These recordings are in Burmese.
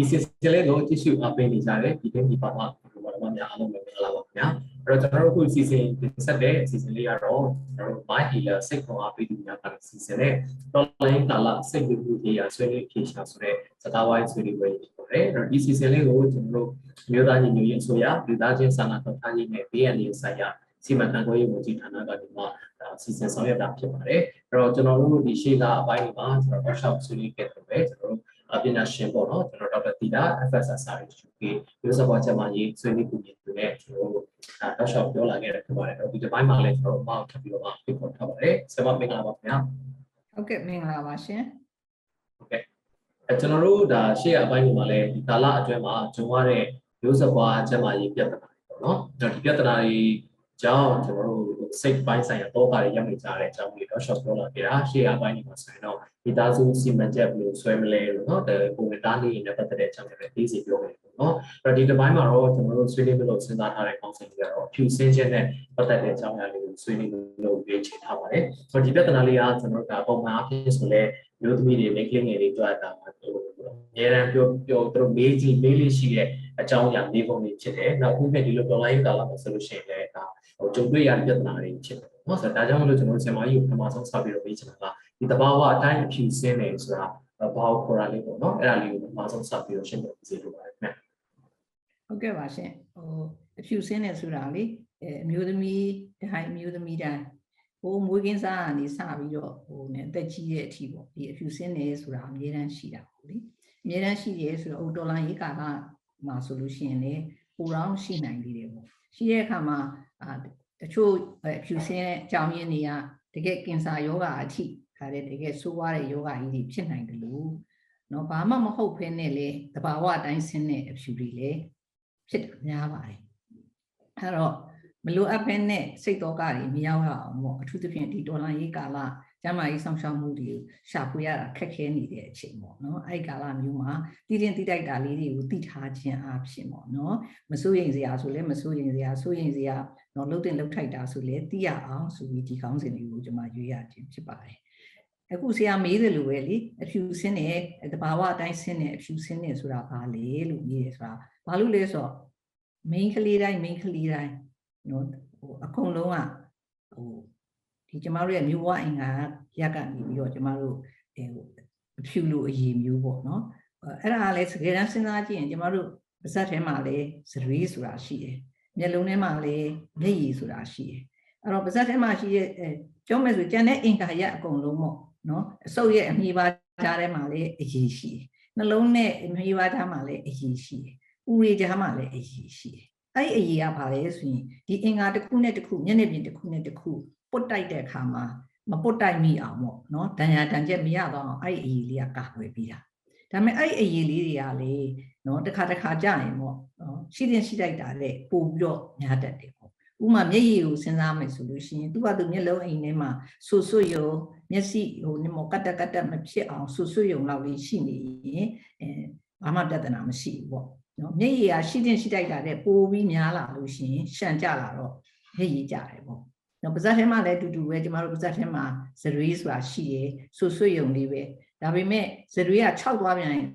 ဒီ season လေးကိုကြည့်ရှုအားပေးနေကြတယ်ဒီနေ့ဒီပါမှာဒီပါမှာများအားလုံးပဲမင်္ဂလာပါခင်ဗျာအဲ့တော့ကျွန်တော်တို့အခု season ဆက်တဲ့ season လေးကတော့ကျွန်တော်တို့ my healer စိတ်ခွန်အားပေးသူများပါတဲ့ season နဲ့ online ကာလစိတ်ဝိပုဒေယာဆွေးနွေးဖြေရှာဆိုတဲ့စကားဝိုင်းဆွေးနွေးပွဲဖြစ်ပါတယ်အဲ့တော့ဒီ season လေးကိုကျွန်တော်တို့မြို့သားညီညွတ်ရေးအစိုးရလူသားချင်းစာနာထောက်ထားရေးနဲ့ BNL ဆိုင်ရာစီမံခန့်ခွဲရေးဝန်ကြီးဌာနကနေမှစီစဉ်ဆောင်ရွက်တာဖြစ်ပါတယ်အဲ့တော့ကျွန်တော်တို့ဒီရှေ့ကအပိုင်းမှာကျွန်တော် workshop ဆွေးနွေးခဲ့တယ်ပဲကျွန်တော်တို့အ ပညာရှင်ပေါ့နော်ကျွန်တော်ဒေါက်တာတီတာ FSSR UK မျိုးစပွားချက်မှရေးဆွေးနွေးပူနေသူနဲ့ကျွန်တော်တို့အဲ workshop ပြောလာခဲ့တယ်ဖြစ်ပါတယ်တော့ဒီဒီပိုင်းမှာလည်းကျွန်တော်တို့အမောက်ထပ်ပြီးတော့မှဖိတ်ခေါ်ထားပါတယ်ဆရာမမင်္ဂလာပါခင်ဗျာဟုတ်ကဲ့မင်္ဂလာပါရှင်အဲကျွန်တော်တို့ဒါရှေ့အပိုင်းမှာလည်းဒီကာလအတွင်းမှာဂျုံရတဲ့မျိုးစပွားချက်မှရေးပြဿနာတွေပေါ့နော်အဲ့တော့ဒီပြဿနာတွေ ကြောင့်ကျွန်တော်တို့စိတ်ပိုင်းဆိုင်ရာတော့ပါရရမိကြတဲ့အကြောင်းလေးတော့ short ပြောလာခဲ့တာရှေ့အပိုင်းမှာဆိုရင်တော့ဒီသားစုစီမံချက်ဘယ်လိုဆွဲမလဲလို့เนาะတဲ့ပုံနဲ့တားလေးနဲ့ပတ်သက်တဲ့အကြောင်းတွေလည်းသိစီပြောမယ်ပေါ့နော်အဲ့တော့ဒီတစ်ပိုင်းမှာတော့ကျွန်တော်တို့ဆွေးနွေးမလို့စဉ်းစားထားတဲ့ concept တွေကတော့ဖြူစင်းချက်နဲ့ပတ်သက်တဲ့အကြောင်းအရာလေးကိုဆွေးနွေးလို့ရွေးချယ်ထားပါတယ်ဆိုတော့ဒီပြဿနာလေးကကျွန်တော်တို့ကပုံမှန်အဖြစ်ဆိုလဲမျိုးသမီးတွေမိန်းကလေးငယ်တွေတွေ့တာမှာဟိုအများရန်ပြောပြောသူတို့မေးကြည့်မေးလေးရှိတဲ့အကြောင်းအရာလေးပုံတွေဖြစ်တယ်နောက်ခုမဲ့ဒီလို online ကာလမှာဆိုလို့ရှိရင်လည်းဒါ ဟိုကြုံတွေ့ရတဲ့ပြဿနာတွေဖြစ်တယ်နော်ဆိုတော့ဒါကြောင့်မလို့ကျွန်တော်တို့ဆင်မကြီးကိုပထမဆုံးစပြီးတော့မေးချင်တာကဒီတဘာဝအတိုင်းအဖြူစင်းနေဆိုတာဘာကိုခေါ်တာလေးပေါ့နော်အဲ့ဒါလေးကိုပထမဆုံးစပြီးတော့ရှင်းပြပေးလို့ပါတယ်ခင်ဗျဟုတ်ကဲ့ပါရှင်ဟိုအဖြူစင်းနေဆိုတာလေအဲအမျိုးသမီးတိုင်းအမျိုးသမီးတိုင်းဟိုမွေးကင်းစားကနေစပြီးတော့ဟိုနဲ့အသက်ကြီးတဲ့အထိပေါ့ဒီအဖြူစင်းနေဆိုတာအမြဲတမ်းရှိတာပေါ့လေအမြဲတမ်းရှိရဲဆိုတော့ဟိုဒေါ်လာရေးကာလမှာဆိုလို့ရှိရင်လေပူရောင်းရှိနိုင်သေးတယ်ပေါ့ရှိတဲ့အခါမှာ အာတချို့အဖြူစင်းတဲ့အကြောင်းရင်းတွေကတကယ်ကင်ဆာယောဂအထိခါတဲ့တကယ်ဆိုးွားတဲ့ယောဂကြီးတွေဖြစ်နိုင်တယ်လို့နော်ဘာမှမဟုတ်ဖ ೇನೆ လေတဘာဝအတိုင်းဆင်းတဲ့အဖြူတွေလေဖြစ်တာများပါတယ်အဲ့တော့မလိုအပ်ဖ ೇನೆ စိတ်တော့ကတွေမရောက်ရအောင်ပေါ့အထူးသဖြင့်ဒီဒေါ်လာရေးကာလ ကျမ်းမာရေးဆောင်ရှောက်မှုတွေကိုရှာဖွေရတာခက်ခဲနေတဲ့အချိန်ပေါ့နော်အဲ့ဒီကာလမျိုးမှာတည်တင်တည်တိုက်တာလေးတွေကိုသိထားခြင်းအဖြစ်ပေါ့နော်မစိုးရင်စရာဆိုလဲမစိုးရင်စရာစိုးရင်စရာနော်လှုပ်တင်လှုပ်ထိုက်တာဆိုလဲသိရအောင်ဆိုပြီးဒီကောင်းစဉ်လေးကိုကျွန်မရွေးရခြင်းဖြစ်ပါတယ်အခုဆရာမေးတယ်လို့ပဲလေအဖြူစင်းတဲ့တဘာဝအတိုင်းစင်းတဲ့အဖြူစင်းတဲ့ဆိုတာဘာလဲလို့မေးတယ်ဆိုတာဘာလို့လဲဆိုတော့ main ကလေးတိုင်း main ကလေးတိုင်းနော်ဟိုအကုန်လုံးကဟို ဒီကျမတို့ရဲ့မျိုးဝအင်္ဂါရက်ကနေပြီးတော့ကျမတို့အဲဟိုအဖြူလို့အည်မျိုးပေါ့နော်အဲ့ဒါကလည်းတကယ်တမ်းစဉ်းစားကြည့်ရင်ကျမတို့ပါဇက်ထဲမှာလည်းဇရွေးဆိုတာရှိတယ်မျက်လုံးထဲမှာလည်းမျက်ရည်ဆိုတာရှိတယ်အဲ့တော့ပါဇက်ထဲမှာရှိတဲ့အဲပြောမယ်ဆိုကျန်တဲ့အင်္ဂါရက်အကုန်လုံးပေါ့နော်အစုပ်ရဲ့အမြည်ပါကြားထဲမှာလည်းအည်ရှိတယ်နှလုံးနဲ့အမြည်ပါကြားမှာလည်းအည်ရှိတယ်ဥရေကြားမှာလည်းအည်ရှိတယ် အဲ့ဒီအရေးကဘာလဲဆိုရင်ဒီအင်္ဂါတစ်ခုနဲ့တစ်ခုမျက်နှာပြင်တစ်ခုနဲ့တစ်ခုပုတ်တိုက်တဲ့အခါမှာမပုတ်တိုက်မိအောင်ပေါ့နော်ဒဏ်ရာဒဏ်ချက်မရတော့အောင်အဲ့ဒီအရေးလေးကကာကွယ်ပြီးတာဒါပေမဲ့အဲ့ဒီအရေးလေးတွေကလေနော်တစ်ခါတစ်ခါကြာရင်ပေါ့နော်ရှိတင်ရှိတိုက်တာလေပို့ပြီးတော့များတတ်တယ်ပေါ့ဥမာမျက်ရည်ကိုစဉ်းစားမယ်ဆိုလို့ရှိရင်သူကသူမျက်လုံးအိမ်ထဲမှာဆူဆွယုံမျက်စိဟိုနမောကတ်တကတ်တမဖြစ်အောင်ဆူဆွယုံလောက်လေးရှိနေရင်အဲဘာမှပြဿနာမရှိဘူးပေါ့ နော်မျက်ရည်ကရှိတင်ရှိတိုက်တာတဲ့ပိုပြီးများလာလို့ရှိရင်ရှံကြလာတော့မျက်ရည်ကြတယ်ပေါ့နော်ပါဇက်ထဲမှာလည်းအတူတူပဲကျမတို့ပါဇက်ထဲမှာဇရွေးဆိုတာရှိရယ်ဆူဆွယုံလေးပဲဒါပေမဲ့ဇရွေးက6သွားပြန်ရင်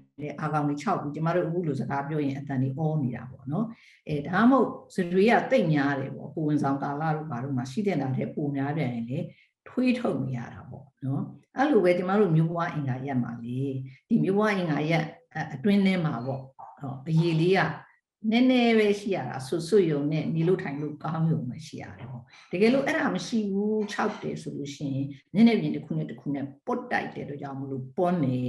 အာကောင်ကြီး6ပြီးကျမတို့အခုလိုစကားပြောရင်အတန်ကြီးအောနေတာပေါ့နော်အဲဒါမှမဟုတ်ဇရွေးကတိတ်များတယ်ပေါ့ကိုဝင်ဆောင်ကာလတို့ဘာလို့မှရှိတဲ့တာတဲ့ပုံများပြန်ရင်လေထွေးထုတ်နေရတာပေါ့နော်အဲ့လိုပဲကျမတို့မျိုးဘွားအင်္ဂါရက်မှာလေဒီမျိုးဘွားအင်္ဂါရက်အတွင်းထဲမှာပေါ့ ဟောအရေးလေးကနည်းနည်းပဲရှိရတာဆွဆွယုံနဲ့နေလို့ထိုင်လို့ကောင်းယုံပဲရှိရတယ်ပေါ့တကယ်လို့အဲ့ဒါမရှိဘူး6တယ်ဆိုလို့ရှိရင်နည်းနည်းပြင်တစ်ခုနဲ့တစ်ခုနဲ့ပုတ်တိုက်တယ်တော့ကြောင့်မလို့ပွန်းနေ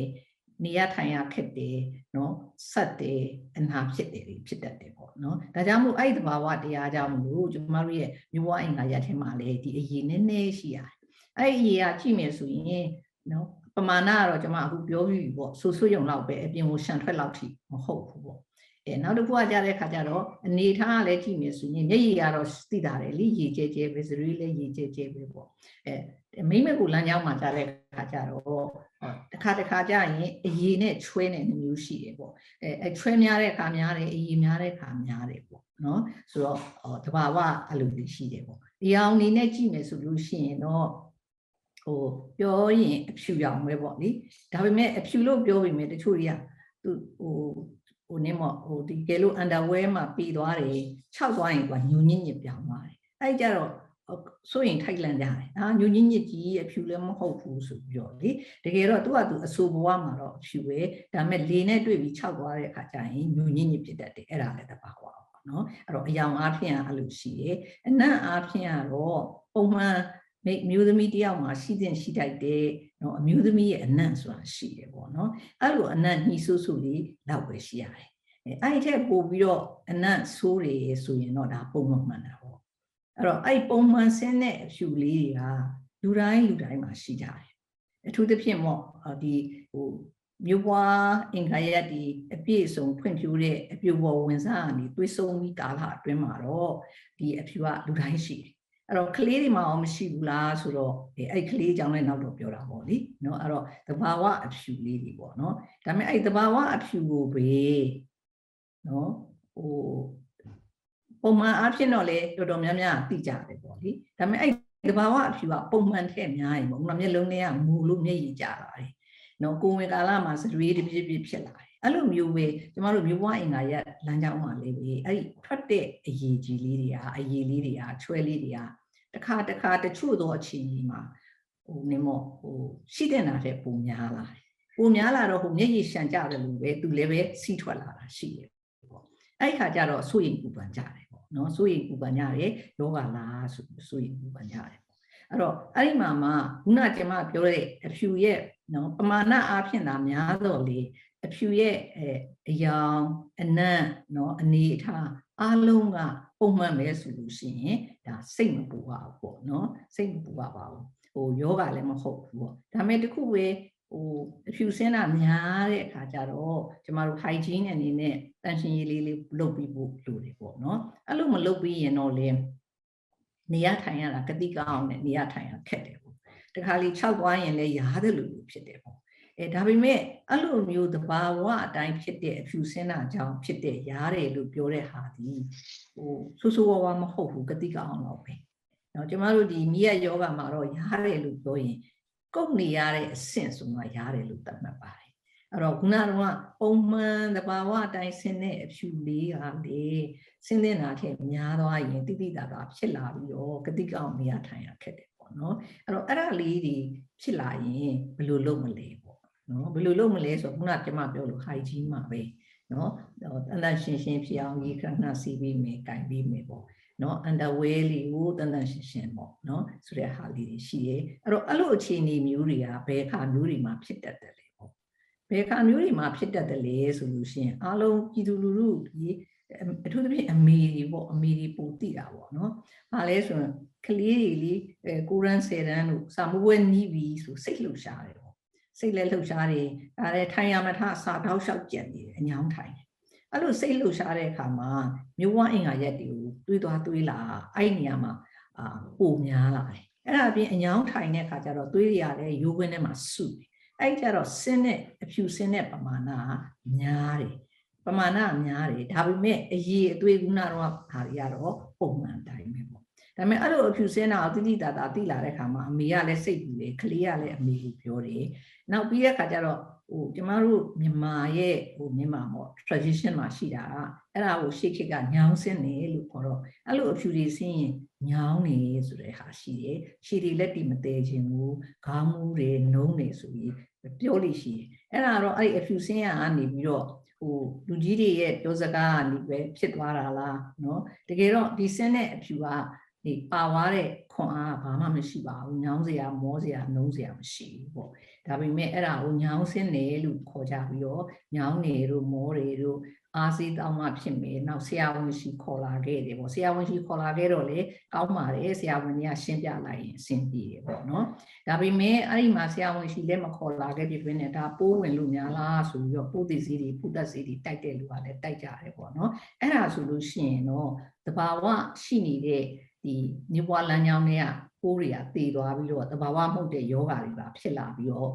နေရထိုင်ရခက်တယ်နော်ဆက်တယ်အနာဖြစ်တယ်ဖြစ်တတ်တယ်ပေါ့နော်ဒါကြောင့်မို့အဲ့ဒီသဘာဝတရားကြောင့်မလို့ကျမတို့ရဲ့မျိုးဝအင်္ဂါရက်ထဲမှာလေဒီအရေးနည်းနည်းရှိရတယ်အဲ့ဒီအရေးကကြည့်မယ်ဆိုရင်နော် ပမာဏကတော့ကျွန်မအခုပြောပြီးပြီပေါ့ဆူဆွယုံလောက်ပဲအပြင်ကိုရှန်ထွက်လောက်ထိမဟုတ်ဘူးပေါ့အဲနောက်တစ်ခုကကြတဲ့ခါကျတော့အနေထားကလည်းကြည့်မယ်ဆိုရင်မျက်ရည်ကတော့သိတာတယ်လေရေကျဲကျဲပဲစရီးလည်းရေကျဲကျဲပဲပေါ့အဲမိမကူလမ်းကြောင်းမှာကြတဲ့ခါကျတော့တစ်ခါတစ်ခါကျရင်အရေနဲ့ချွဲနေမျိုးရှိတယ်ပေါ့အဲအချွဲများတဲ့ခါများတယ်အရေများတဲ့ခါများတယ်ပေါ့နော်ဆိုတော့တဘာဝအလိုလေးရှိတယ်ပေါ့ဒီအောင်နေနဲ့ကြည့်မယ်ဆိုလို့ရှိရင်တော့ ဟိုပြောရင်အဖြူရောင်ပဲပေါ့လေဒါပေမဲ့အဖြူလို့ပြောပေမဲ့တချို့တွေကသူဟိုဟိုနင်းမော့ဟိုဒီကဲလို့ underwear မှာပြီးသွားတယ်ခြောက်သွားရင်ကညူညစ်ညစ်ပြောင်းသွားတယ်အဲ့ကြတော့စိုးရင်ထိုက်လန့်ကြတယ်အာညူညစ်ညစ်ကြီးအဖြူလည်းမဟုတ်ဘူးဆိုပြီးတော့လေတကယ်တော့သူကသူအဆိုဘဝမှာတော့အဖြူပဲဒါပေမဲ့လေနဲ့တွေ့ပြီးခြောက်သွားတဲ့အခါကျရင်ညူညစ်ညစ်ဖြစ်တတ်တယ်အဲ့ဒါလည်းတပါဝါပါနော်အဲ့တော့အယောင်အားဖြင့်အဲ့လိုရှိတယ်အနံ့အားဖြင့်ကတော့ပုံမှန် မိမျိုးသမီးတယောက်မှာရှိတဲ့ရှိတိုက်တဲ့နော်အမျိုးသမီးရဲ့အနံ့ဆိုတာရှိတယ်ပေါ့နော်အဲ့လိုအနံ့ညှိဆိုးဆိုးလေးလောက်ပဲရှိရတယ်အဲအဲ့ဒီထက်ပိုပြီးတော့အနံ့ဆိုးတွေဆိုရင်တော့ဒါပုံမှန်မှန်တာပေါ့အဲ့တော့အဲ့ပုံမှန်ဆင်းတဲ့အဖြူလေးတွေကလူတိုင်းလူတိုင်းမှာရှိကြတယ်အထူးသဖြင့်ပေါ့ဒီဟိုမြို့ပွားအင်္ဂါရက်ဒီအပြည့်စုံဖွံ့ဖြိုးတဲ့အပြည့်ပေါ်ဝင်စားကနေသွေးဆုံးပြီးကာလအတွင်းမှာတော့ဒီအဖြူကလူတိုင်းရှိတယ် အဲ့တော့ကလေးတွေမှာအောင်မရှိဘူးလားဆိုတော့အဲ့ကလေးအကြောင်းလည်းနောက်တော့ပြောတာပေါ့လေနော်အဲ့တော့သဘာဝအဖြူလေးတွေပေါ့နော်ဒါပေမဲ့အဲ့သဘာဝအဖြူကိုပဲနော်ဟိုပုံမှန်အားဖြင့်တော့လေတော်တော်များများသိကြတယ်ပေါ့လေဒါပေမဲ့အဲ့သဘာဝအဖြူကပုံမှန်ထက်များရင်ပေါ့ဥနာမျက်လုံးတွေကမူလို့မျက်ရည်ကျလာတယ်နော်ကိုဝင်ကာလမှာစတွေးတပြည့်ပြည့်ဖြစ်လာတယ် အဲ့လိုမျိုးပဲကျမတို့မျိုးပွားအင်္ဂါရက်လမ်းကြောင်းမှာလေးပဲအဲ့ဒီထွက်တဲ့အရေးကြီးလေးတွေဟာအရေးလေးတွေဟာချွဲလေးတွေကတစ်ခါတစ်ခါတချို့သောအခြေအနေမှာဟိုနေမောဟိုရှိတဲ့နာတဲ့ပုံများလာတယ်ပုံများလာတော့ဟိုမျက်ရည်ရှံကြတယ်လို့ပဲသူလည်းပဲစီးထွက်လာတာရှိတယ်ပေါ့အဲ့ဒီခါကျတော့စိုးရင်ပူပန်ကြတယ်ပေါ့နော်စိုးရင်ပူပန်ကြတယ်ယောဂလားဆိုစိုးရင်ပူပန်ကြတယ်အဲ့တော့အဲ့ဒီမှာမှခုနကျမပြောတဲ့အဖြူရဲ့နော်ပမာဏအားဖြင့်သာများတော့လေ အဖြူရဲ့အဲအယောင်အနံ့နော်အနေအထားအားလုံးကပုံမှန်ပဲဆိုလို့ရှိရင်ဒါစိတ်မပူပါဘူးပေါ့နော်စိတ်မပူပါပါဘူးဟိုယောဂလည်းမဟုတ်ဘူးပေါ့ဒါပေမဲ့တခုပဲဟိုအဖြူစင်းတာများတဲ့အခါကျတော့ကျမတို့ hygiene အနေနဲ့တန်ရှင်းရေးလေးလေးလုပ်ပြီးဖို့လိုတယ်ပေါ့နော်အဲ့လိုမလုပ်ပြီးရင်တော့လေနေရထိုင်ရတာကတိကောင်းနဲ့နေရထိုင်ရခက်တယ်ပေါ့တခါလေ၆သွားရင်လည်းရားတယ်လို့ဖြစ်တယ်ပေါ့ အဲဒါပေမဲ့အဲ့လိုမျိုးသဘာဝအတိုင်းဖြစ်တဲ့အဖြူစင်းတာကြောင့်ဖြစ်တဲ့ရားတယ်လို့ပြောတဲ့ဟာဒီဟိုဆိုးဆိုးဝါးဝါမဟုတ်ဘူးကတိကအောင်တော့ပဲ။နော်ကျမတို့ဒီမိရယောဂမှာတော့ရားတယ်လို့ပြောရင်ကုတ်နေရတဲ့အဆင့်ဆိုမှရားတယ်လို့သတ်မှတ်ပါတယ်။အဲ့တော့ခုနကတော့ပုံမှန်သဘာဝအတိုင်းဆင်းတဲ့အဖြူလေးကလေဆင်းတဲ့နာထက်များသွားရင်တိတိတာတာဖြစ်လာပြီးတော့ကတိကအောင်နေရထိုင်ရခက်တယ်ပေါ့နော်။အဲ့တော့အဲ့ဒါလေးတွေဖြစ်လာရင်ဘယ်လိုလုပ်မလဲ။ နော်ဘယ်လိုလုပ်မလဲဆိုတော့ခုနကကျွန်မပြောလို့ hygiene မှာပဲနော်တန်တန်ရှင်းရှင်းဖြစ်အောင်ရေခဏစီးပြီးမယ်၊ကင်ပြီးမယ်ပေါ့နော် underwear လေးကိုတန်တန်ရှင်းရှင်းပေါ့နော်ဆိုတဲ့ဟာလေးတွေရှိရဲအဲ့တော့အဲ့လိုအခြေအနေမျိုးတွေကဘယ်ခါမျိုးတွေမှာဖြစ်တတ်တယ်လေပေါ့ဘယ်ခါမျိုးတွေမှာဖြစ်တတ်တယ်လေဆိုလို့ရှိရင်အားလုံးပြည်သူလူထုဒီအထူးသဖြင့်အမေတွေပေါ့အမေတွေပိုသိတာပေါ့နော်။ဘာလဲဆိုရင်ကလေးတွေလေအဲကိုရန်ဆယ်တန်းလို့စာမပွဲနီးပြီဆိုစိတ်လှုပ်ရှားတယ်ပေါ့။ စိတ်လည်းလှုပ်ရှားတယ်။ဒါလည်းထိုင်ရမထစာတောက်လျှောက်ကြံနေတယ်အညောင်းထိုင်တယ်။အဲ့လိုစိတ်လှုပ်ရှားတဲ့အခါမှာမျိုးဝအင်္ဂါရက်တွေကိုတွေးသွားတွေးလာအဲ့ဒီနေရာမှာအာပိုများလာတယ်။အဲ့ဒါအပြင်အညောင်းထိုင်တဲ့အခါကျတော့တွေးရလည်းရိုးခွင်းထဲမှာစုတယ်။အဲ့ကျတော့ဆင်းတဲ့အဖြူဆင်းတဲ့ပမာဏများတယ်။ပမာဏများတယ်ဒါပေမဲ့အရေးအသွေးကုနာတော့ဟာတွေကတော့ပုံမှန်တိုင်းပဲပေါ့ ဒါပေမဲ့အဲ့လိုအဖြူစင်းတာကိုတိတိတသာတိလာတဲ့ခါမှာအမေကလည်းစိတ်ပူတယ်ကလေးကလည်းအမေကိုပြောတယ်နောက်ပြီးတဲ့ခါကျတော့ဟိုကျမတို့မြန်မာရဲ့ဟိုမြန်မာပေါ့ tradition မှာရှိတာအဲ့ဒါကိုရှေ့ခေတ်ကညောင်းစင်းတယ်လို့ခေါ်တော့အဲ့လိုအဖြူတွေစင်းရင်ညောင်းနေဆိုတဲ့ဟာရှိတယ်ရှည်တွေလက်တီမသေးခြင်းဘူးခေါင်းမူးတွေနှုံးနေဆိုပြီးပြောလို့ရှိတယ်အဲ့ဒါတော့အဲ့ဒီအဖြူစင်းရကနေပြီးတော့ဟိုလူကြီးတွေရဲ့ပြောစကားကနေပဲဖြစ်သွားတာလားเนาะတကယ်တော့ဒီစင်းတဲ့အဖြူက ဒီပါသွားတဲ့ခွန်အားဘာမှမရှိပါဘူးညောင်းစရာမောစရာနှုံးစရာမရှိဘူးပေါ့ဒါပေမဲ့အဲ့ဒါကိုညောင်းစင်းတယ်လို့ခေါ်ကြပြီးတော့ညောင်းနေတို့မောတွေတို့အားစီးတောင်းမှဖြစ်မယ်နောက်ဆရာဝန်ရှိခေါ်လာခဲ့တယ်ပေါ့ဆရာဝန်ရှိခေါ်လာခဲ့တော့လေကောင်းပါတယ်ဆရာဝန်ကြီးကရှင်းပြလိုက်ရင်အဆင်ပြေတယ်ပေါ့နော်ဒါပေမဲ့အဲ့ဒီမှာဆရာဝန်ရှိလည်းမခေါ်လာခဲ့ပြပြနဲ့ဒါပိုးဝင်လို့များလားဆိုပြီးတော့ပိုးသိစီတွေပုသက်စီတွေတိုက်တဲ့လူကလည်းတိုက်ကြတယ်ပေါ့နော်အဲ့ဒါဆိုလို့ရှိရင်တော့တဘာဝရှိနေတဲ့ ဒီမြေပွားလမ်းကြောင်းတွေကပိုးတွေကတည်သွားပြီးတော့တဘာဝမှုတ်တဲ့ယောဂါတွေပါဖြစ်လာပြီးတော့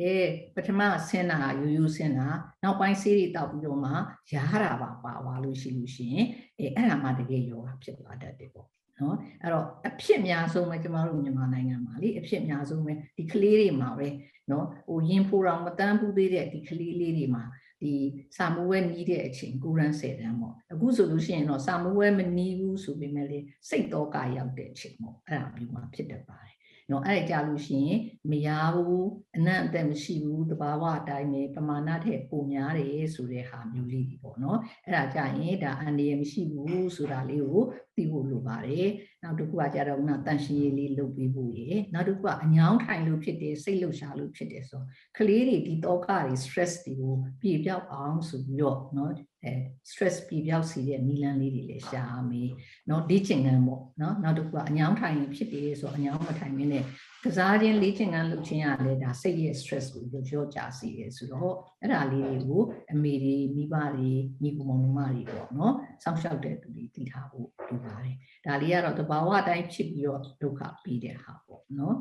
အဲပထမဆင်းတာယူယူဆင်းတာနောက်ပိုင်းဆေးတွေတောက်ပြီးတော့မှရားတာပါပါသွားလို့ရှိလို့ရှိရင်အဲအဲ့ဒါမှတကယ်ယောဂဖြစ်သွားတတ်တယ်ပေါ့နော်အဲ့တော့အဖြစ်အများဆုံးပဲကျမတို့မြန်မာနိုင်ငံမှာလေအဖြစ်အများဆုံးပဲဒီကလေးတွေမှာပဲနော်ဟိုရင်ဖိုးတော်မတန်းဘူးသေးတဲ့ဒီကလေးလေးတွေမှာ ဒီစာမိုးဝဲနီးတဲ့အချိန်ကိုရန်10တန်းပေါ့အခုဆိုလို့ရှိရင်တော့စာမိုးဝဲမနီးဘူးဆိုပေမဲ့လေစိတ်တော့ကရောက်တဲ့အချိန်ပေါ့အဲ့ဒါမျိုးမှဖြစ်တတ်ပါတယ် နော်အဲ့ဒါကြလို့ရှိရင်မရဘူးအနံ့အသက်မရှိဘူးတဘာဝအတိုင်းပဲပမာဏထက်ပိုများတယ်ဆိုတဲ့ဟာမျိုးလေးတွေပေါ့နော်အဲ့ဒါကြရင်ဒါအန္တရာယ်မရှိဘူးဆိုတာလေးကိုသိဖို့လိုပါတယ်နောက်တစ်ခုကကြတော့ခုနတန်ရှင်းရေးလေးလုပ်ပေးဖို့ရယ်နောက်တစ်ခုကအညောင်းထိုင်လို့ဖြစ်တယ်စိတ်လှုပ်ရှားလို့ဖြစ်တယ်ဆိုတော့ကလေးတွေဒီတော့ကတွေ stress တွေကိုပြေပြောက်အောင်ဆိုပြီးတော့နော် အဲ stress ပြေပြောက်စေတဲ့နီလန်းလေးတွေလည်းရှားမယ်เนาะလေ့ကျင့်ခန်းပေါ့เนาะနောက်တစ်ခုကအညောင်းထိုင်ရင်ဖြစ်တယ်ဆိုအညောင်းမထိုင်မင်းနဲ့ကစားခြင်းလေ့ကျင့်ခန်းလုပ်ခြင်းရလဲဒါစိတ်ရဲ့ stress ကိုရော့ကျစေတယ်ဆိုတော့အဲ့ဒါလေးတွေကိုအမေတွေမိဘတွေညီကိုမောင်နှမတွေပေါ့เนาะစောင့်ရှောက်တဲ့သူတွေသိထားဖို့လိုပါတယ်ဒါလေးကတော့တဘာဝအတိုင်းဖြစ်ပြီးတော့ဒုက္ခပြီးတဲ့ဟာပေါ့เนาะ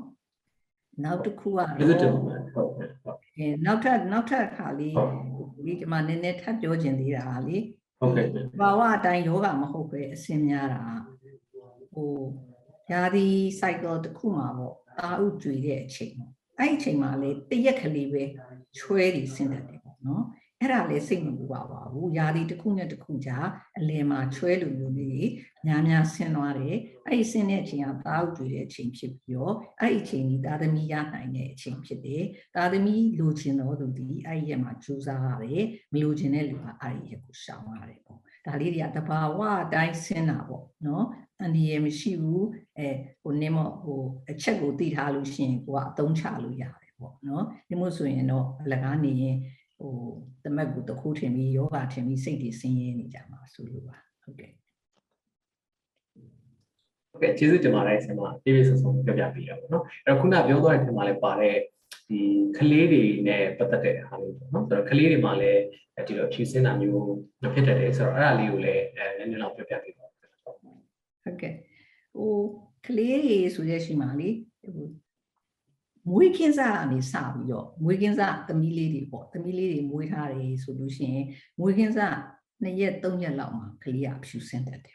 နောက်တစ်ခုကတော့ visit ဟုတ်ဟုတ်ဟုတ်အဲနောက်ထပ်နောက်ထပ်ခါလေးဟုတ်ဒီဒီမှာနည်းနည်းထပ်ပြောခြင်းသေးတာဟာလေဟုတ်ကဲ့ဘာဝအတိုင်းယောဂမဟုတ်ပဲအစင်များတာဟိုယာဒီ cycle တစ်ခုမှာပေါ့အာဥကျွေတဲ့အချိန်ပေါ့အဲ့ဒီအချိန်မှာလေတရက်ကလေးပဲချွဲတွေဆင်းတတ်တယ်ပေါ့နော်အဲ့ဒါလည်းစိတ်မပူပါပါဘူးယာဒီတစ်ခုနဲ့တစ်ခုကြာအလယ်မှာချွဲလိုမျိုးလေးများများဆင်းသွားတယ် အဲ့ဒီဆင်းတဲ့အချိန်ကအာဥကျွေတဲ့အချိန်ဖြစ်ပြီးတော့အဲ့ဒီအချိန်ကြီးသာသမီရနိုင်တဲ့အချိန်ဖြစ်တယ်သာသမီလိုချင်တော်သူဒီအဲ့ဒီရက်မှာကြိုးစားရတယ်မလိုချင်တဲ့လူကအဲ့ဒီရက်ကိုရှောင်ရတယ်ပေါ့ဒါလေးတွေကတဘာဝအတိုင်းဆင်းတာပေါ့နော်အန်ဒီရမရှိဘူးအဲဟိုနင်းမဟိုအချက်ကိုသိထားလို့ရှိရင်ကိုကအသုံးချလို့ရတယ်ပေါ့နော်ဒီမို့ဆိုရင်တော့အလကားနေရင်ဟိုတမက်ကိုတစ်ခုထင်ပြီးယောဂထင်ပြီးစိတ်တွေဆင်းရဲနေကြမှာဆိုလို့ပါဟုတ်ကဲ့ ဟုတ်ကဲ့ကျေးဇူးတင်ပါတယ်ဆင်မပြေပြေဆုံဆုံပြောပြပေးရပါတော့အဲ့တော့ခုနပြောသွားတဲ့ထင်မှာလည်းပါတဲ့ဒီကလေးတွေနဲ့ပတ်သက်တဲ့ဟာလေးပေါ့နော်ဆိုတော့ကလေးတွေမှာလည်းဒီလိုဖြူစင်းတာမျိုးမဖြစ်တတ်တယ်ဆိုတော့အဲ့ဒါလေးကိုလည်းအဲနည်းနည်းလောက်ပြောပြပေးပါဦးဟုတ်ကဲ့ဟိုကလေးတွေဆိုရရှိမှလေဟိုမွေးကင်းစားအနေစပြီးတော့မွေးကင်းစားသမီးလေးတွေပေါ့သမီးလေးတွေမွေးထားတယ်ဆိုလို့ရှိရင်မွေးကင်းစား2ရက်3ရက်လောက်မှာကလေးကဖြူစင်းတတ်တယ်ပေါ့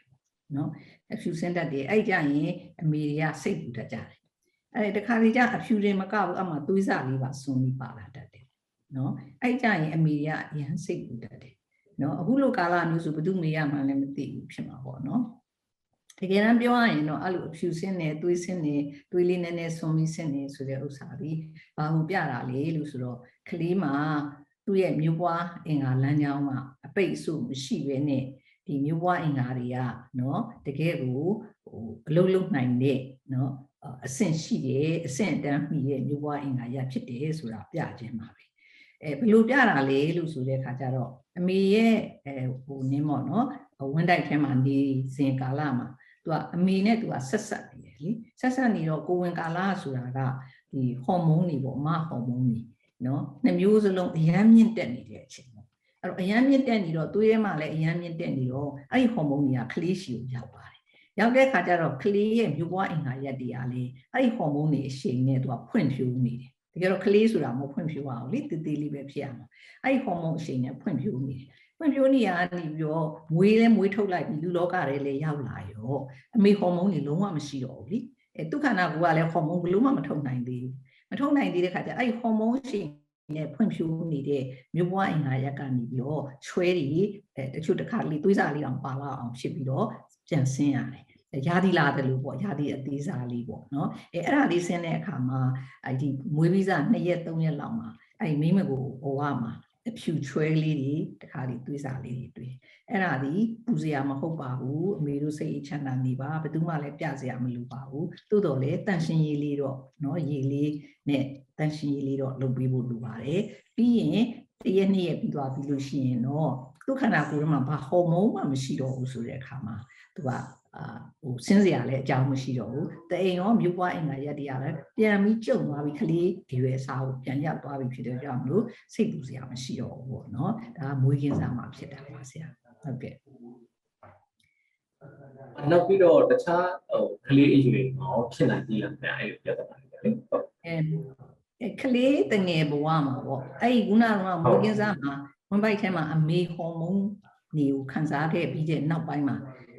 နော်အဖြူစင်းတတ်တယ်အဲ့ကြရင်အမေတွေကစိတ်ပူတတ်ကြတယ်အဲ့တခါလေကျအဖြူတွေမကဘူးအမှသွေးစားလေးပါစွန်းပြီးပါလာတတ်တယ်နော်အဲ့ကြရင်အမေတွေကအရန်စိတ်ပူတတ်တယ်နော်အခုလိုကာလမျိုးဆိုဘယ်သူမေးရမှန်းလည်းမသိဘူးဖြစ်မှာပေါ့နော်တကယ်တမ်းပြောရရင်တော့အဲ့လိုအဖြူစင်းနေသွေးစင်းနေသွေးလေးနည်းနည်းဆွန်ပြီးစင်းနေဆိုတဲ့ဥစ္စာဒီဘာလို့ပြတာလဲလို့ဆိုတော့ကလေးမှာသူ့ရဲ့မျိုးပွားအင်္ဂါလမ်းကြောင်းမှာအပိတ်အဆို့မရှိဘဲနဲ့ ဒီမျိုးပွားအင်္ဂါတွေကနော်တကယ်ကိုဟိုအလုံးလုံးနိုင်တဲ့နော်အဆင့်ရှိတယ်အဆင့်အတန်းမှီရဲ့မျိုးပွားအင်္ဂါရဖြစ်တယ်ဆိုတာပြခြင်းပါပဲအဲဘယ်လိုပြတာလဲလို့ဆိုတဲ့အခါကျတော့အမေရဲ့အဲဟိုနင်းမော့နော်ဝင်းတိုက်ထဲမှာနေစဉ်ကာလမှာသူကအမေနဲ့သူကဆက်ဆက်နေတယ်လीဆက်ဆက်နေတော့ကိုဝင်ကာလဆိုတာကဒီဟော်မုန်းတွေပေါ့မဟော်မုန်းတွေနော်နှစ်မျိုးစလုံးအရမ်းမြင့်တက်နေတဲ့အချိန်ပေါ့ အဲ့တော့အရမ်းမြင့်တက်နေတော့သွေးထဲမှာလည်းအရမ်းမြင့်တက်နေတော့အဲ့ဒီဟော်မုန်းတွေကကလေးရှည်ကိုရောက်ပါတယ်ရောက်တဲ့ခါကျတော့ကလေးရဲ့မျိုးပွားအင်္ဂါရက်တွေကလေအဲ့ဒီဟော်မုန်းတွေအရှိန်နဲ့သူကဖွင့်ဖြိုးနေတယ်တကယ်တော့ကလေးဆိုတာမဟုတ်ဖွင့်ဖြိုးအောင်လေတည်တည်လေးပဲဖြစ်ရမှာအဲ့ဒီဟော်မုန်းအရှိန်နဲ့ဖွင့်ဖြိုးနေတယ်ဖွံ့ဖြိုးနေရနေပြီးတော့မွေးလဲမွေးထုတ်လိုက်ပြီးလူလောကတွေလည်းရောက်လာရောအမေဟော်မုန်းတွေလုံးဝမရှိတော့ဘူးလीအဲသူခန္ဓာကိုယ်ကလည်းဟော်မုန်းဘလို့မှမထုတ်နိုင်သေးဘူးမထုတ်နိုင်သေးတဲ့ခါကျအဲ့ဟော်မုန်းရှိ နဲ့ဖွံ့ဖြိုးနေတဲ့မြို့ဘွားအင်္ဂါရက်ကနေပြီးတော့ချွဲတွေအဲတချို့တစ်ခါလေးသွေးစာလေးအောင်ပါလာအောင်ဖြစ်ပြီးတော့ပြန်ဆင်းရတယ်ရာသီလာတယ်လို့ပေါ့ရာသီအသေးစားလေးပေါ့နော်အဲအဲ့ဒါလေးဆင်းတဲ့အခါမှာအဲ့ဒီမွေးပြီးစား2ရက်3ရက်လောက်မှာအဲ့ဒီမိမကိုဘဝမှာအဖြူချွဲလေးတွေတခါလေးသွေးစာလေးတွေတွေ့အဲ့ဒါဒီပူစရာမဟုတ်ပါဘူးအမေတို့စိတ်ချမ်းသာနေပါဘယ်သူမှလည်းပြစရာမလိုပါဘူးသို့တော်လည်းတန်ရှင်ရည်လေးတော့เนาะရည်လေးနဲ့ တန်ရှင်ရည်လေးတော့လုပ်ပေးဖို့လိုပါတယ်ပြီးရင်တရက်နှစ်ရက်ပြီးသွားပြီလို့ရှိရင်တော့သူခန္ဓာကိုယ်ထဲမှာဘာဟော်မုန်းမှမရှိတော့ဘူးဆိုတဲ့အခါမှာသူကအာဟိုစဉ်းစရာလည်းအကြောင်းမရှိတော့ဘူးတအိမ်ရောမြို့ပွားအင်္ဂါရက်တရားလည်းပြန်ပြီးကြုံသွားပြီခလေးဒီရွယ်စားကိုပြန်ရောက်သွားပြီဖြစ်တဲ့ကြောင့်မလို့စိတ်ပူစရာမရှိတော့ဘူးပေါ့နော်ဒါကမွေးကင်းစားမှာဖြစ်တာပါဆရာဟုတ်ကဲ့နောက်ပြီးတော့တခြားဟိုကလေးအယူတွေမှာဖြစ်နိုင်သေးလားခင်ဗျအဲ့လိုပြဿနာတွေလေဟုတ်အဲအဲ ကလေးတငယ်ဘဝမှာပေါ့အဲ့ဒီခုနကမွေးကင်းစားမှာဝင်ပိုက်ထဲမှာအမေဟော်မုန်းနေကိုခံစားခဲ့ပြီးတဲ့နောက်ပိုင်းမှာ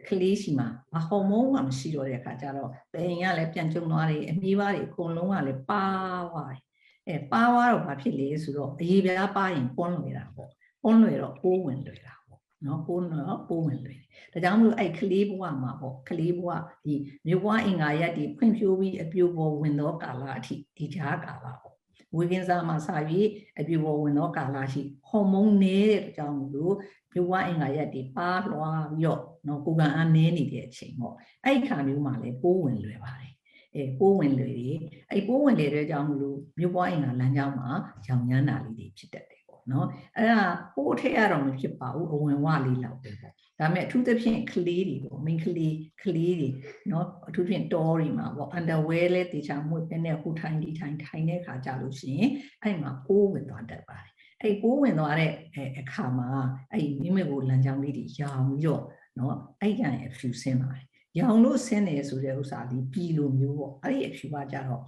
ကလေးရှိမှာမဟော်မုန်းမှမရှိတော့တဲ့အခါကျတော့တအိမ်ကလည်းပြန်ကျုံသွားတယ်အမီးပါးတွေအကုန်လုံးကလည်းပါသွားတယ်အဲပါသွားတော့ဘာဖြစ်လဲဆိုတော့အရေးပြားပါရင်ပွန်းလွယ်တာပေါ့အွန်လွယ်တော့ပိုးဝင်လွယ်တာပေါ့နော်ပိုးတော့ပိုးဝင်လွယ်တယ်ဒါကြောင့်မလို့အဲ့ကလေးဘဝမှာပေါ့ကလေးဘဝဒီမြို့ဘဝအင်္ဂါရက်ဒီဖွံ့ဖြိုးပြီးအပြိုပေါ်ဝင်သောကာလအထိဒီကြားကာလပေါ့ ဝေကင်းစားမှာစပြီးအပြိုပေါ်ဝင်သောကာလရှိဟော်မုန်းနေတဲ့ကြောင့်မလို့မြို့ဘဝအင်္ဂါရက်ဒီပါလွားပြီးတော့နော်ကိုယ်ကအားနည်းနေတဲ့အချိန်ပေါ့အဲ့ဒီခါမျိုးမှာလည်းပိုးဝင်လွယ်ပါတယ်အဲပိုးဝင်လွယ်တွေအဲ့ပိုးဝင်လေတဲ့ကြောင့်မလို့မြို့ဘဝအင်္ဂါလမ်းကြောင်းမှာရောင်ရမ်းတာလေးတွေဖြစ်တတ်တယ်ပေါ့ နော်အဲ့ဒါပို့ထည့်ရတော့မဖြစ်ပါဘူးအဝင်ဝလေးလောက်ပဲပေါ့ဒါပေမဲ့အထူးသဖြင့်ကလေးတွေပေါ့ main ကလေးကလေးတွေနော်အထူးဖြင့်တောတွေမှာပေါ့ underwear လဲတေချာမှုပဲနဲ့ဟိုထိုင်ဒီထိုင်ထိုင်တဲ့ခါကြလို့ရှိရင်အဲ့မှာပိုးဝင်သွားတတ်ပါတယ်အဲ့ပိုးဝင်သွားတဲ့အခါမှာအဲ့မိမိကိုလမ်းကြောင်းလေးတွေရောင်ပြီးတော့နော်အဲ့ကြံရဲ့ဖြူစင်းပါတယ်ရောင်လို့ဆင်းတယ်ဆိုတဲ့ဥစ္စာဒီပြီလိုမျိုးပေါ့အဲ့ဒီအဖြူကကြတော့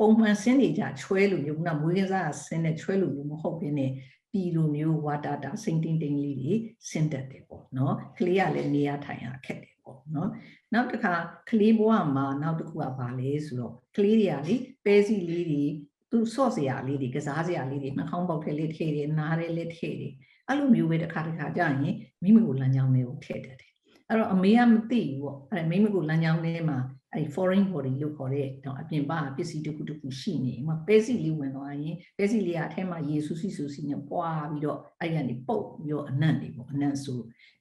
ပုံမှန်ဆင်းနေကြချွဲလိုမျိုးခုနမွေးကစားဆင်းတဲ့ချွဲလိုမျိုးမဟုတ်ဘဲနဲ့ပြည်လိုမျိုးဝါတာတာစိမ့်တင်းတင်းလေးတွေဆင်းတက်တယ်ပေါ့နော်ကလေးကလည်းနေရထိုင်ရခက်တယ်ပေါ့နော်နောက်တစ်ခါကလေးဘဝမှာနောက်တစ်ခုကဘာလဲဆိုတော့ကလေးတွေကလေပဲစီလေးတွေသူဆော့စရာလေးတွေကစားစရာလေးတွေနှာခေါင်းပေါက်ထဲလေးထည့်တယ်နားထဲလေးထည့်တယ်အဲ့လိုမျိုးပဲတစ်ခါတစ်ခါကြာရင်မိမိကိုလမ်းကြောင်းလေးကိုထည့်တတ်တယ်အဲ့တော့အမေကမသိဘူးပေါ့အဲ့မိမိကိုလမ်းကြောင်းလေးမှာ အဲ့ foreign body လို့ခေါ်တဲ့တော့အပြင်ပပစ္စည်းတစ်ခုတစ်ခုရှိနေမှာပဲစီလေးဝင်သွားရင်ပဲစီလေးကအထဲမှာရေဆူစီဆူစီနဲ့ပွားပြီးတော့အဲ့ရနေပုတ်ပြီးတော့အနံ့တွေပေါ့အနံ့ဆူ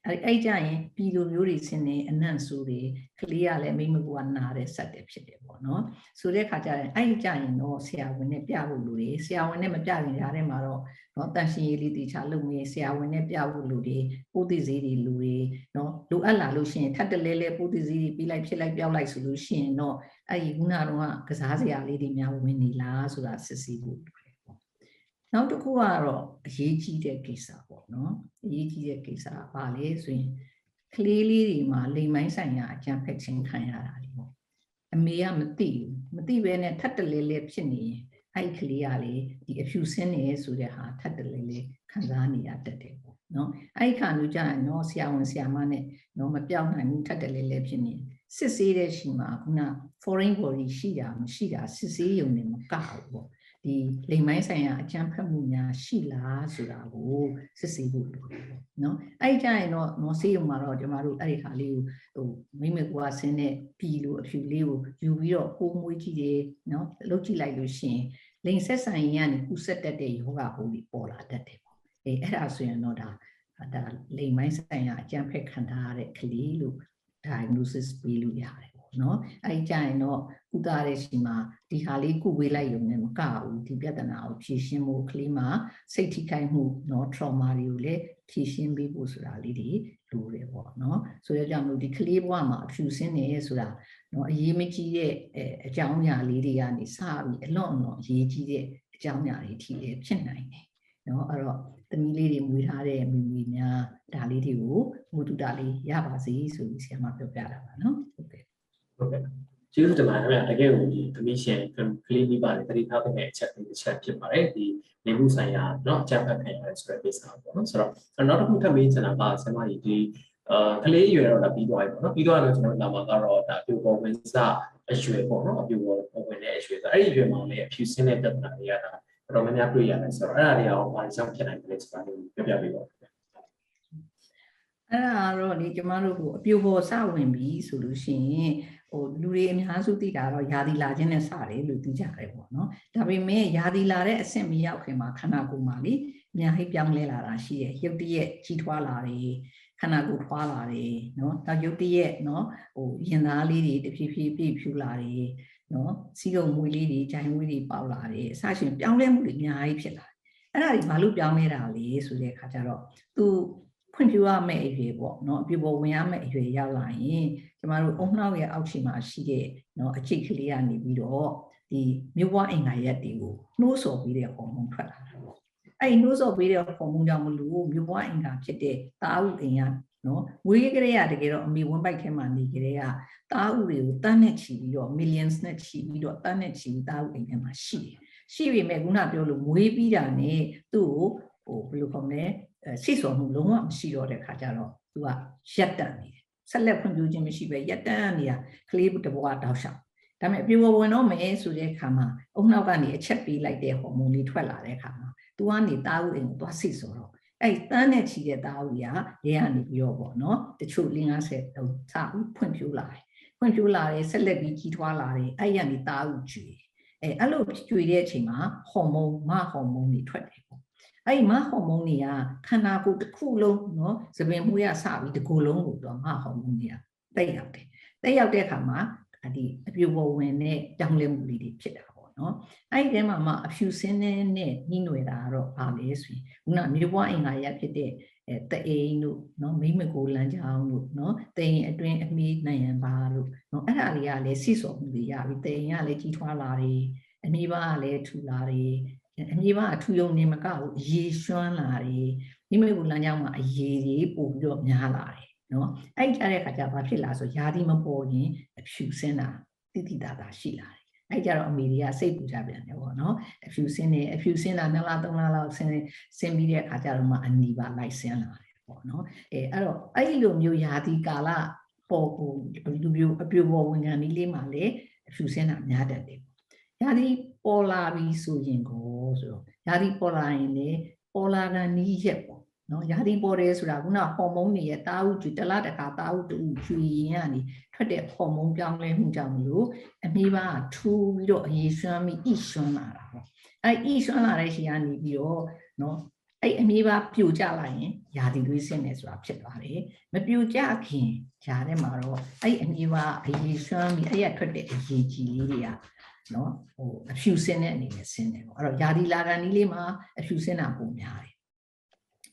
အဲ့အဲ့ကြရင်ပြည်လိုမျိုးတွေဆင်းနေအနံ့ဆူတွေကလေးကလည်းမိမကူကနားတဲ့ဆက်တယ်ဖြစ်တယ်ပေါ့နော်ဆိုတဲ့ခါကျရင်အဲ့ကြရင်တော့ဆရာဝန်နဲ့ပြဖို့လူတွေဆရာဝန်နဲ့မပြရင်ရားထဲမှာတော့နော်တန်ရှင်ရေးလေးတေချာလုပ်နေဆရာဝန်နဲ့ပြဖို့လူတွေပိုးသိစေးတွေလူတွေနော်လိုအပ်လာလို့ရှိရင်ထပ်တလဲလဲပိုးသိစေးတွေပြီးလိုက်ဖြစ်လိုက်ပြောက်လိုက်ဆိုလို့ရှိရင်တော့အဲ့ဒီခုနကတော့ကစားစရာလေးတွေများဝင်နေလားဆိုတာစစ်ဆေးဖို့လိုတယ်ပေါ့ နောက်တစ်ခုကတော့အရေးကြီးတဲ့ကိစ္စပေါ့နော်အရေးကြီးတဲ့ကိစ္စကဘာလဲဆိုရင်ကလေးလေးတွေမှာလိမ်မိုင်းဆိုင်ရာအကြံဖက်ခြင်းခံရတာလေပေါ့အမေကမသိဘူးမသိဘဲနဲ့ထပ်တလဲလဲဖြစ်နေရင်အဲ့ဒီကလေးကလေဒီအဖြူဆင်းနေဆိုတဲ့ဟာထပ်တလဲလဲခံစားနေရတတ်တယ်ပေါ့နော်အဲ့ဒီခါမျိုးကြာရင်တော့ဆရာဝန်ဆရာမနဲ့တော့မပြောင်းနိုင်ဘူးထပ်တလဲလဲဖြစ်နေစစ်ဆေးတဲ့ရှိမှာခုန foreign body ရှိတာမရှိတာစစ်ဆေးရုံနဲ့မကဘူးပေါ့ ဒီလိမ်မိုင်းဆိုင်ရာအကြံဖက်မှုများရှိလားဆိုတာကိုစစ်ဆေးဖို့လိုတယ်ပေါ့နော်အဲ့ကြရင်တော့နော်ဆေးရုံမှာတော့ကျမတို့အဲ့ဒီခါလေးကိုဟိုမိမကွာဆင်းတဲ့ပြီလို့အဖြူလေးကိုယူပြီးတော့ကိုမွေးကြည့်တယ်နော်လှုပ်ကြည့်လိုက်လို့ရှိရင်လိမ်ဆက်ဆိုင်ရင်ကနေကုဆက်တက်တဲ့ယောဂဟိုဒီပေါ်လာတတ်တယ်ပေါ့အေးအဲ့ဒါဆိုရင်တော့ဒါဒါလိမ်မိုင်းဆိုင်ရာအကြံဖက်ခံထားရတဲ့ကလေးလို့ diagnosis ပေးလို့ရတယ်ပေါ့နော်အဲ့ကြရင်တော့ ကုသတဲ့ရှိမှာဒီဟာလေးကုဝေးလိုက်ရုံနဲ့မကဘူးဒီပြဿနာကိုဖြေရှင်းဖို့ကလေးမှာစိတ်ထိခိုက်မှုเนาะ trauma တွေကိုလည်းဖြေရှင်းပေးဖို့ဆိုတာလေးတွေလိုတယ်ပေါ့နော်ဆိုရကြောင့်လို့ဒီကလေးဘဝမှာအဖြူစင်းနေဆိုတာเนาะအရေးမကြီးတဲ့အအကြောင်းအရာလေးတွေကနေစပြီးအလွန်အလွန်အရေးကြီးတဲ့အကြောင်းအရာတွေထိလည်းဖြစ်နိုင်တယ်เนาะအဲ့တော့သမီးလေးတွေမွေးထားတဲ့မိမိများဒါလေးတွေကိုမူတူတာလေးရပါစေဆိုပြီးဆရာမပြောပြတာပါနော်ဟုတ်ကဲ့ ဟုတ်ကဲ့ ကျေးဇူးတင်ပါတယ်ခင်ဗျာတကယ်ကိုဒီကမရှင်ကလေးမိပါလေတတိထားတဲ့အချက်လေးတစ်ချက်ဖြစ်ပါတယ်ဒီနေမှုဆိုင်ရာเนาะအချက်ဖတ်ခံရတယ်ဆိုတဲ့ကိစ္စပေါ့နော်ဆိုတော့နောက်တစ်ခုထပ်မေးချင်တာကဆရာမကြီးဒီအာကလေးရွယ်တော့ဒါပြီးသွားပြီပေါ့နော်ပြီးသွားတော့ကျွန်တော်လာမှာကတော့ဒါပြိုပေါ်ဝင်စအရွယ်ပေါ့နော်အပြိုပေါ်ဝင်တဲ့အရွယ်ဆိုအဲ့ဒီအရွယ်မှာလည်းအဖြူစင်းတဲ့ပြဿနာတွေကဒါတော်တော်များများတွေ့ရတယ်ဆိုတော့အဲ့ဒါတွေအောင်ဘာကြောင့်ဖြစ်နိုင်တယ်လဲဆိုတာကိုပြောပြပေးပါဦး အဲ့ဒါကတော့လေကျမတို့ကိုအပြိုပေါ်စဝင်ပြီဆိုလို့ရှိရင် ဟိုလူတွေအများစုသိတာတော့ယာဒီလာခြင်းနဲ့စတယ်လို့သိကြတယ်ပေါ့နော်ဒါပေမဲ့ယာဒီလာတဲ့အဆင့်မရောက်ခင်မှာခန္ဓာကိုယ်မှာလေအများကြီးပြောင်းလဲလာတာရှိတယ်ရုပ်တရက်ကြီးထွားလာတယ်ခန္ဓာကိုယ်ထွားလာတယ်နော်နောက်ရုပ်တရက်နော်ဟိုရင်သားလေးတွေတဖြည်းဖြည်းပြည့်ဖြူလာတယ်နော်စီးကုံမွေးလေးတွေဂျိုင်မွေးတွေပေါက်လာတယ်အစရှင်ပြောင်းလဲမှုတွေအများကြီးဖြစ်လာတယ်အဲ့ဒါတွေဘာလို့ပြောင်းလဲတာလဲဆိုတဲ့အခါကျတော့သူ ဖွံ့ဖြိုးရမယ့်အရွယ်ပေါ့နော်အပြပေါ်ဝင်ရမယ့်အရွယ်ရောက်လာရင်ကျမတို့အုံနှောက်ရဲ့အောက်ခြေမှာရှိတဲ့နော်အချိတ်ကလေးကနေပြီးတော့ဒီမြို့ဘွားအင်္ဂါရက်တွေကိုနှိုးဆော်ပြီးတဲ့ဟော်မုန်းထွက်လာတာပေါ့အဲ့ဒီနှိုးဆော်ပြီးတဲ့ဟော်မုန်းကြောင့်မလို့မြို့ဘွားအင်္ဂါဖြစ်တဲ့တာဥအင်ရနော်ဝေးကလေးရတကယ်တော့အမေဝင်းပိုက်ထဲမှာနေကြတဲ့ကတာဥတွေကိုတန်းနဲ့ချီပြီးတော့ millions နဲ့ချီပြီးတော့တန်းနဲ့ချီပြီးတာဥအိမ်ထဲမှာရှိတယ်ရှိပြီမဲ့ခုနပြောလို့မွေးပြီးတာနဲ့သူ့ကိုဟိုဘယ်လိုခေါ်မလဲ စိတ်ဆော်မှုလုံးဝမရှိတော့တဲ့ခါကျတော့သူကရက်တန့်နေတယ်ဆက်လက်ဖွံ့ဖြိုးခြင်းမရှိပဲရက်တန့်နေတာကလေးတစ်ဘဝတောက်လျှောက်ဒါပေမဲ့ပြေဝဝင်တော့မယ်ဆိုတဲ့ခါမှာအုံနောက်ကနေအချက်ပေးလိုက်တဲ့ဟော်မုန်းလေးထွက်လာတဲ့ခါမှာသူကနေတာဥအိမ်ကိုသွားစိတ်ဆော်တော့အဲ့တန်းနဲ့ချီတဲ့တာဥကြီးကရဲကနေပြီးတော့ပေါ့နော်တချို့50ဟိုစဦးဖွင့်ပြူလာတယ်ဖွင့်ပြူလာတယ်ဆက်လက်ပြီးကြီးထွားလာတယ်အဲ့ရနေတာဥကျွေအဲအဲ့လိုကျွေတဲ့အချိန်မှာဟော်မုန်းမဟော်မုန်းတွေထွက်တယ်ပေါ့ အဲ့ဒီမဟော်မုန်းတွေကခန္ဓာကိုယ်တစ်ခုလုံးနော်သပင်မှုရစပြီးတစ်ခုလုံးကိုတော့မဟော်မုန်းတွေကတိတ်ရောက်တယ်တိတ်ရောက်တဲ့အခါမှာဒီအပြူပေါ်ဝင်တဲ့တောင်းလဲမှုလေးတွေဖြစ်တာပေါ့နော်အဲ့ဒီထဲမှာမှအဖြူစင်းနဲ့နဲ့နှီးနွယ်တာကတော့ပါလေဆိုရင်ခုနမြေပွားအင်္ဂါရဖြစ်တဲ့အဲတအိမ်တို့နော်မိမကိုလမ်းကြောင်းတို့နော်တိမ်အတွင်းအမီးနိုင်ရန်ပါလို့နော်အဲ့ဒါလေးကလည်းစိစော်မှုတွေရပြီတိမ်ကလည်းကြီးထွားလာတယ်အမီးပါကလည်းထူလာတယ် အမီးပါအထူယုံနေမကဘူးအရေရွှမ်းလာတယ်မိမကိုလမ်းကြောင်းမှာအရေတွေပို့ပြီးတော့များလာတယ်နော်အဲ့ကြတဲ့ခါကျဘာဖြစ်လာဆိုယာဒီမပေါ်ရင်အဖြူစင်းတာတိတိတာတာရှိလာတယ်အဲ့ကြတော့အမေတွေကစိတ်ပူကြပြန်တယ်ပေါ့နော်အဖြူစင်းနေအဖြူစင်းတာနှစ်လသုံးလလောက်ဆင်းဆင်းပြီးတဲ့အခါကျတော့မှအနီပါလိုက်ဆင်းလာတယ်ပေါ့နော်အဲအဲ့တော့အဲ့ဒီလိုမျိုးယာဒီကာလပေါ်ကိုလူမျိုးအပြိုပေါ်ဝင်ခံဒီလေးမှာလေအဖြူစင်းတာများတတ်တယ်ယာဒီပေါ်လာပြီဆိုရင်ကို ဆိုတော့ယာဒီပေါ်လာရင်လေပေါ်လာကနီးရက်ပေါ့နော်ယာဒီပေါ်တယ်ဆိုတာခုနဟော်မုန်းတွေရဲ့တာဥကျွတလားတခါတာဥတူကျွေရင်ကနေထွက်တဲ့ဟော်မုန်းပြောင်းလဲမှုကြောင့်မလို့အမေးပါထူပြီးတော့အရေးရွှမ်းပြီးဣရွှမ်းလာတာပေါ့အဲဣရွှမ်းလာတဲ့ရှီကနေပြီးတော့နော်အဲ့အမေးပါပြိုကျလိုက်ရင်ယာဒီသွေးဆင်းတယ်ဆိုတာဖြစ်သွားတယ်မပြိုကျခင်ဂျာထဲမှာတော့အဲ့အမေးပါအရေးရွှမ်းပြီးအဲ့ရထွက်တဲ့အရေးကြီးလေးတွေက နော်ဟိုအဖြူစင်းတဲ့အနေနဲ့ဆင်းတယ်ပေါ့အဲ့တော့ယာဒီလာကန်ဒီလေးမှာအဖြူစင်းတာပုံများတယ်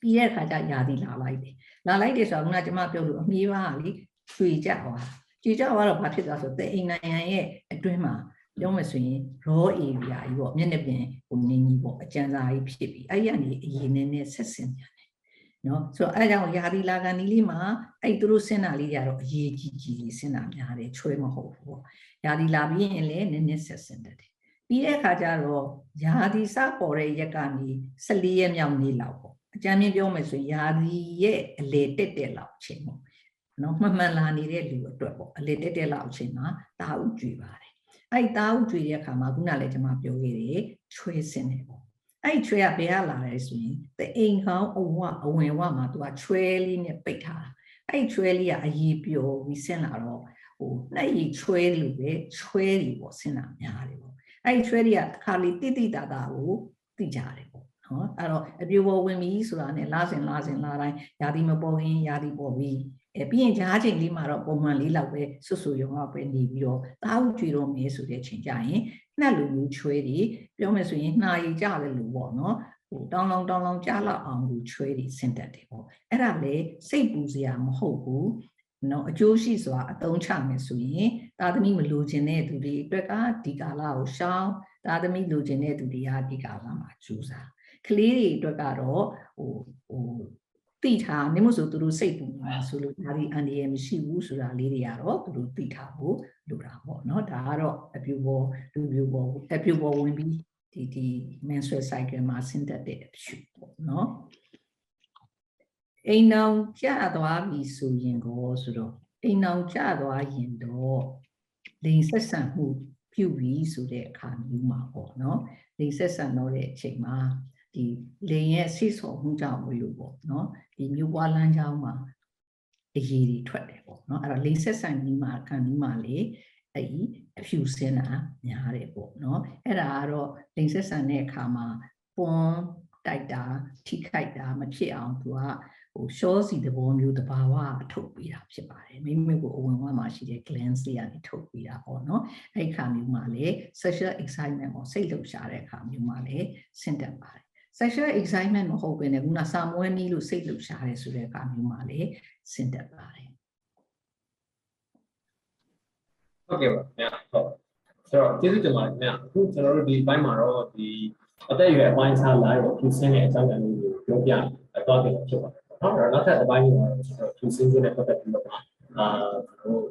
ပြီးတဲ့အခါကျယာဒီလာလိုက်တယ်လာလိုက်တယ်ဆိုတော့ခုနကကျွန်မပြောလို့အမေးပါကလေရွှေကြသွားကြည်ကြသွားတော့ဘာဖြစ်သွားဆိုတဲ့အိမ်နိုင်ငံရဲ့အတွင်းမှာပြောမယ်ဆိုရင် raw area ကြီးပေါ့မျက်နှာပြင်ဟိုနင်းကြီးပေါ့အကျဉ်းစာကြီးဖြစ်ပြီးအဲ့ရနေအရင်နဲ့နဲ့ဆက်စင်ပြန်တယ် နော်ဆိုတော့အဲ့ကြောင့်ယာဒီလာကန်ဒီလေးမှာအဲ့သူတို့စင်တာလေးတွေကတော့အရေးကြီးကြီးလေးစင်တာများတယ်ချွဲမဟုတ်ဘူးပေါ့ယာဒီလာပြီးရင်လည်းနည်းနည်းဆက်စင်တယ်ပြီးတဲ့အခါကျတော့ယာဒီစပေါ်တဲ့ရက်ကနေ14ရက်မြောက်နေ့လောက်ပေါ့အကြမ်းမြင်ပြောမယ်ဆိုရင်ယာဒီရဲ့အလေတက်တက်လောက်အချိန်ပေါ့နော်မှန်မှန်လာနေတဲ့လူအတွက်ပေါ့အလေတက်တက်လောက်အချိန်မှာတာဥကြွေပါတယ်အဲ့တာဥကြွေတဲ့အခါမှာခုနလည်းကျွန်မပြောခဲ့တယ်ချွဲစင်တယ်ပေါ့ အဲ့ချွဲကဘယ်ကလာလဲဆိုရင်တအိမ်ခေါင်းအဝအဝင်ဝမှာသူကချွဲလေးနဲ့ပိတ်ထားတာအဲ့ချွဲလေးကအရေးပျော်ပြီးဆင်းလာတော့ဟိုလက်ရည်ချွဲလို့ပဲချွဲတွေပေါ့ဆင်းလာများတယ်ပေါ့အဲ့ချွဲတွေကတစ်ခါလေးတိတိတာတာကိုသိကြတယ်ပေါ့နော်အဲ့တော့အပြိုပေါ်ဝင်ပြီဆိုတာနဲ့လာစဉ်လာစဉ်လာတိုင်းယာတိမပေါ်ရင်ယာတိပေါ်ပြီ အဲပြီးရင်ဂျားချိန်လေးမှာတော့ပုံမှန်လေးလောက်ပဲဆွဆွရုံကပဲနေပြီးတော့တားဥကြွေတော့မယ်ဆိုတဲ့ချိန်ကြရင်နှက်လူမျိုးချွဲတွေပြောမယ်ဆိုရင်နှာရည်ကြတယ်လို့ပေါ့နော်ဟိုတောင်းလောင်းတောင်းလောင်းကြားလောက်အောင်လူချွဲတွေဆင်တက်တယ်ပေါ့အဲ့ဒါလေစိတ်ပူစရာမဟုတ်ဘူးနော်အကျိုးရှိစွာအသုံးချမယ်ဆိုရင်သာသမီမလိုချင်တဲ့သူတွေအတွက်ကဒီကာလကိုရှောင်းသာသမီလိုချင်တဲ့သူတွေကဒီကာလမှာကြိုးစားကလေးတွေအတွက်ကတော့ဟိုဟို သိထားနေမို့ဆိုသူတို့စိတ်ပူမှာဆိုလို့ဒါဒီအန်ဒီရမရှိဘူးဆိုတာလေးတွေကတော့သူတို့သိထားဖို့လိုတာပေါ့เนาะဒါကတော့အပြူပေါ်လူပြူပေါ်အပြူပေါ်ဝင်ပြီးဒီဒီ menstrual cycle မှာဆင်းသက်တဲ့အဖြူပေါ့เนาะအိမ်အောင်ကျသွားပြီဆိုရင်ကိုဆိုတော့အိမ်အောင်ကျသွားရင်တော့လိန်ဆက်ဆံမှုပြုပြီဆိုတဲ့အခါမျိုးမှာပေါ့เนาะလိန်ဆက်ဆံတော့တဲ့အချိန်မှာ ဒီလေရဲ့ဆီဆော်မှုကြောင့်မလို့ပေါ့နော်ဒီမြို့ပွားလမ်းကြောင်းမှာအရေးတွေထွက်တယ်ပေါ့နော်အဲ့တော့လေဆက်ဆိုင်ကြီးမှာခံကြီးမှာလေအဲ့ဒီအဖြူစင်းတာများတယ်ပေါ့နော်အဲ့ဒါကတော့လိန်ဆက်ဆန်တဲ့အခါမှာပွန်တိုက်တာထိခိုက်တာမဖြစ်အောင်သူကဟိုရှောစီသဘောမျိုးတဘာဝအထုတ်ပေးတာဖြစ်ပါတယ်မိမိကိုအဝင်ဝမှာရှိတဲ့ glands တွေကနေထုတ်ပေးတာပေါ့နော်အဲ့ဒီအခါမျိုးမှာလေ sexual excitement ကိုစိတ်လှုပ်ရှားတဲ့အခါမျိုးမှာလေဆင့်တက်ပါတယ် sexual excitement မဟုတ်ဘဲနဲ့ခုနစာမွေးနီးလို့စိတ်လှုပ်ရှားတယ်ဆိုတဲ့အခါမျိုးမှာလေဆင့်တက်ပါတယ်ဟုတ်ကဲ့ပါခင်ဗျာဟုတ်ဆိုတော့ကျေးဇူးတင်ပါတယ်ခင်ဗျာအခုကျွန်တော်တို့ဒီဘိုင်းမှာတော့ဒီအသက်အရွယ်အပိုင်းခြားလာတော့ဖြူစင်းတဲ့အကြောင်းအရာလေးကိုပြောပြတော့တယ်ဖြစ်ပါတယ်နော်အဲ့တော့နောက်ထပ်တစ်ပိုင်းကတော့ကျွန်တော်ဖြူစင်းခြင်းနဲ့ပတ်သက်ပြီးတော့အာကျွန်တော်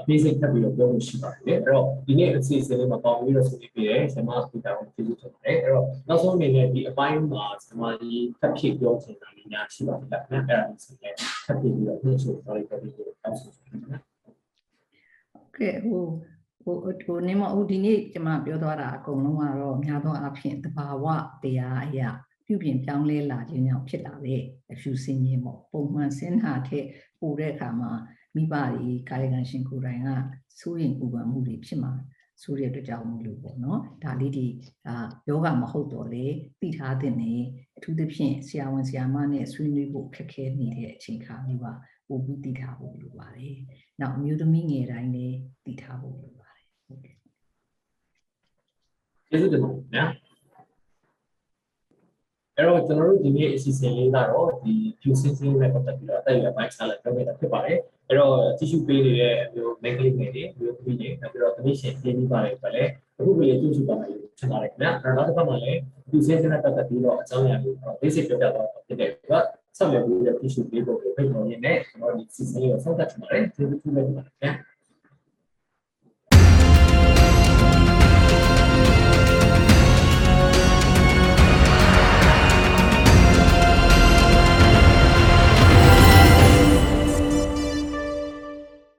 အသေးစိတ်ထပ်ပြီးတော့ပြောလို့ရှိပါတယ်အဲ့တော့ဒီနေ့အစီအစဉ်လေးမှာပေါင်းပြီးတော့ဆွေးနွေးပေးတယ်ဆရာမစပီတာကိုကျေးဇူးတင်ပါတယ်အဲ့တော့နောက်ဆုံးအနေနဲ့ဒီအပိုင်းမှာဆရာမကြီးထပ်ဖြည့်ပြောချင်တာလေးများရှိပါတယ်ခင်ဗျအဲ့ဒါကိုဆက်လက်ထပ်ဖြည့်ပြီးတော့နှိမ့်ဆိုတော်လေးပြပြီးတော့တောင်းဆိုချင်ပါတယ်ကဲဟိုဟိုဟိုနေမဦးဒီနေ့ကျွန်မပြောသွားတာအကုန်လုံးကတော့များသောအားဖြင့်တဘာဝတရားအရာပြုပြင်ပြောင်းလဲလာခြင်းကြောင့်ဖြစ်လာတဲ့အဖြူစင်းခြင်းပေါ့ပုံမှန်စင်းတာထက်ပိုတဲ့အခါမှာ မိဘတွေကာယကံရှင်ကိုယ်တိုင်ကစိုးရင်ပူပန်မှုတွေဖြစ်မှာဆိုတဲ့အတွက်ကြောင့်မလို့ပေါ့နော်ဒါလေးဒီဒါယောဂမဟုတ်တော့လေသိထားတဲ့နေအထူးသဖြင့်ဆရာဝန်ဆရာမနဲ့ဆွေးနွေးဖို့ခက်ခဲနေတဲ့အချိန်ခါမျိုးကပို့ပြီးသိထားဖို့လိုပါတယ်။နောက်အမျိုးသမီးငယ်တိုင်းလည်းသိထားဖို့လိုပါတယ်။ဟုတ်ကဲ့ကျေးဇူးတင်ပါတယ်ခင်ဗျာ အဲ့တော့ကျွန်တော်တို့ဒီနေ့အစီအစဉ်လေးကတော့ဒီ view sensing နဲ့ပတ်သက်ပြီးတော့အသက်အရွယ်ပိုင်းခြားလိုက်ပြောခဲ့တာဖြစ်ပါတယ်အဲ့တော့တ िश ူပေးနေတဲ့အမျိုး main ကလေးငယ်တွေမျိုးသမီးတွေနောက်ပြီးတော့သမီးရှင်ပြင်းပြီးပါတယ်ပဲလေအခုပဲကြည့်ရှုပါမယ်ဖြစ်ပါတယ်ခင်ဗျာအဲ့တော့နောက်တစ်ခါမှလည်း view sensing နဲ့ပတ်သက်ပြီးတော့အကြောင်းအရာတွေ basic ပြောပြတော့ဖြစ်တဲ့အတွက်ဆက်လက်ပြီးတော့ tissue ပေးဖို့ဖိတ်ခေါ်ရင်းနဲ့ကျွန်တော်ဒီ season လေးကိုဆုံးသက်ချင်ပါတယ်ကျေးဇူးတင်ပါတယ်ခင်ဗျာ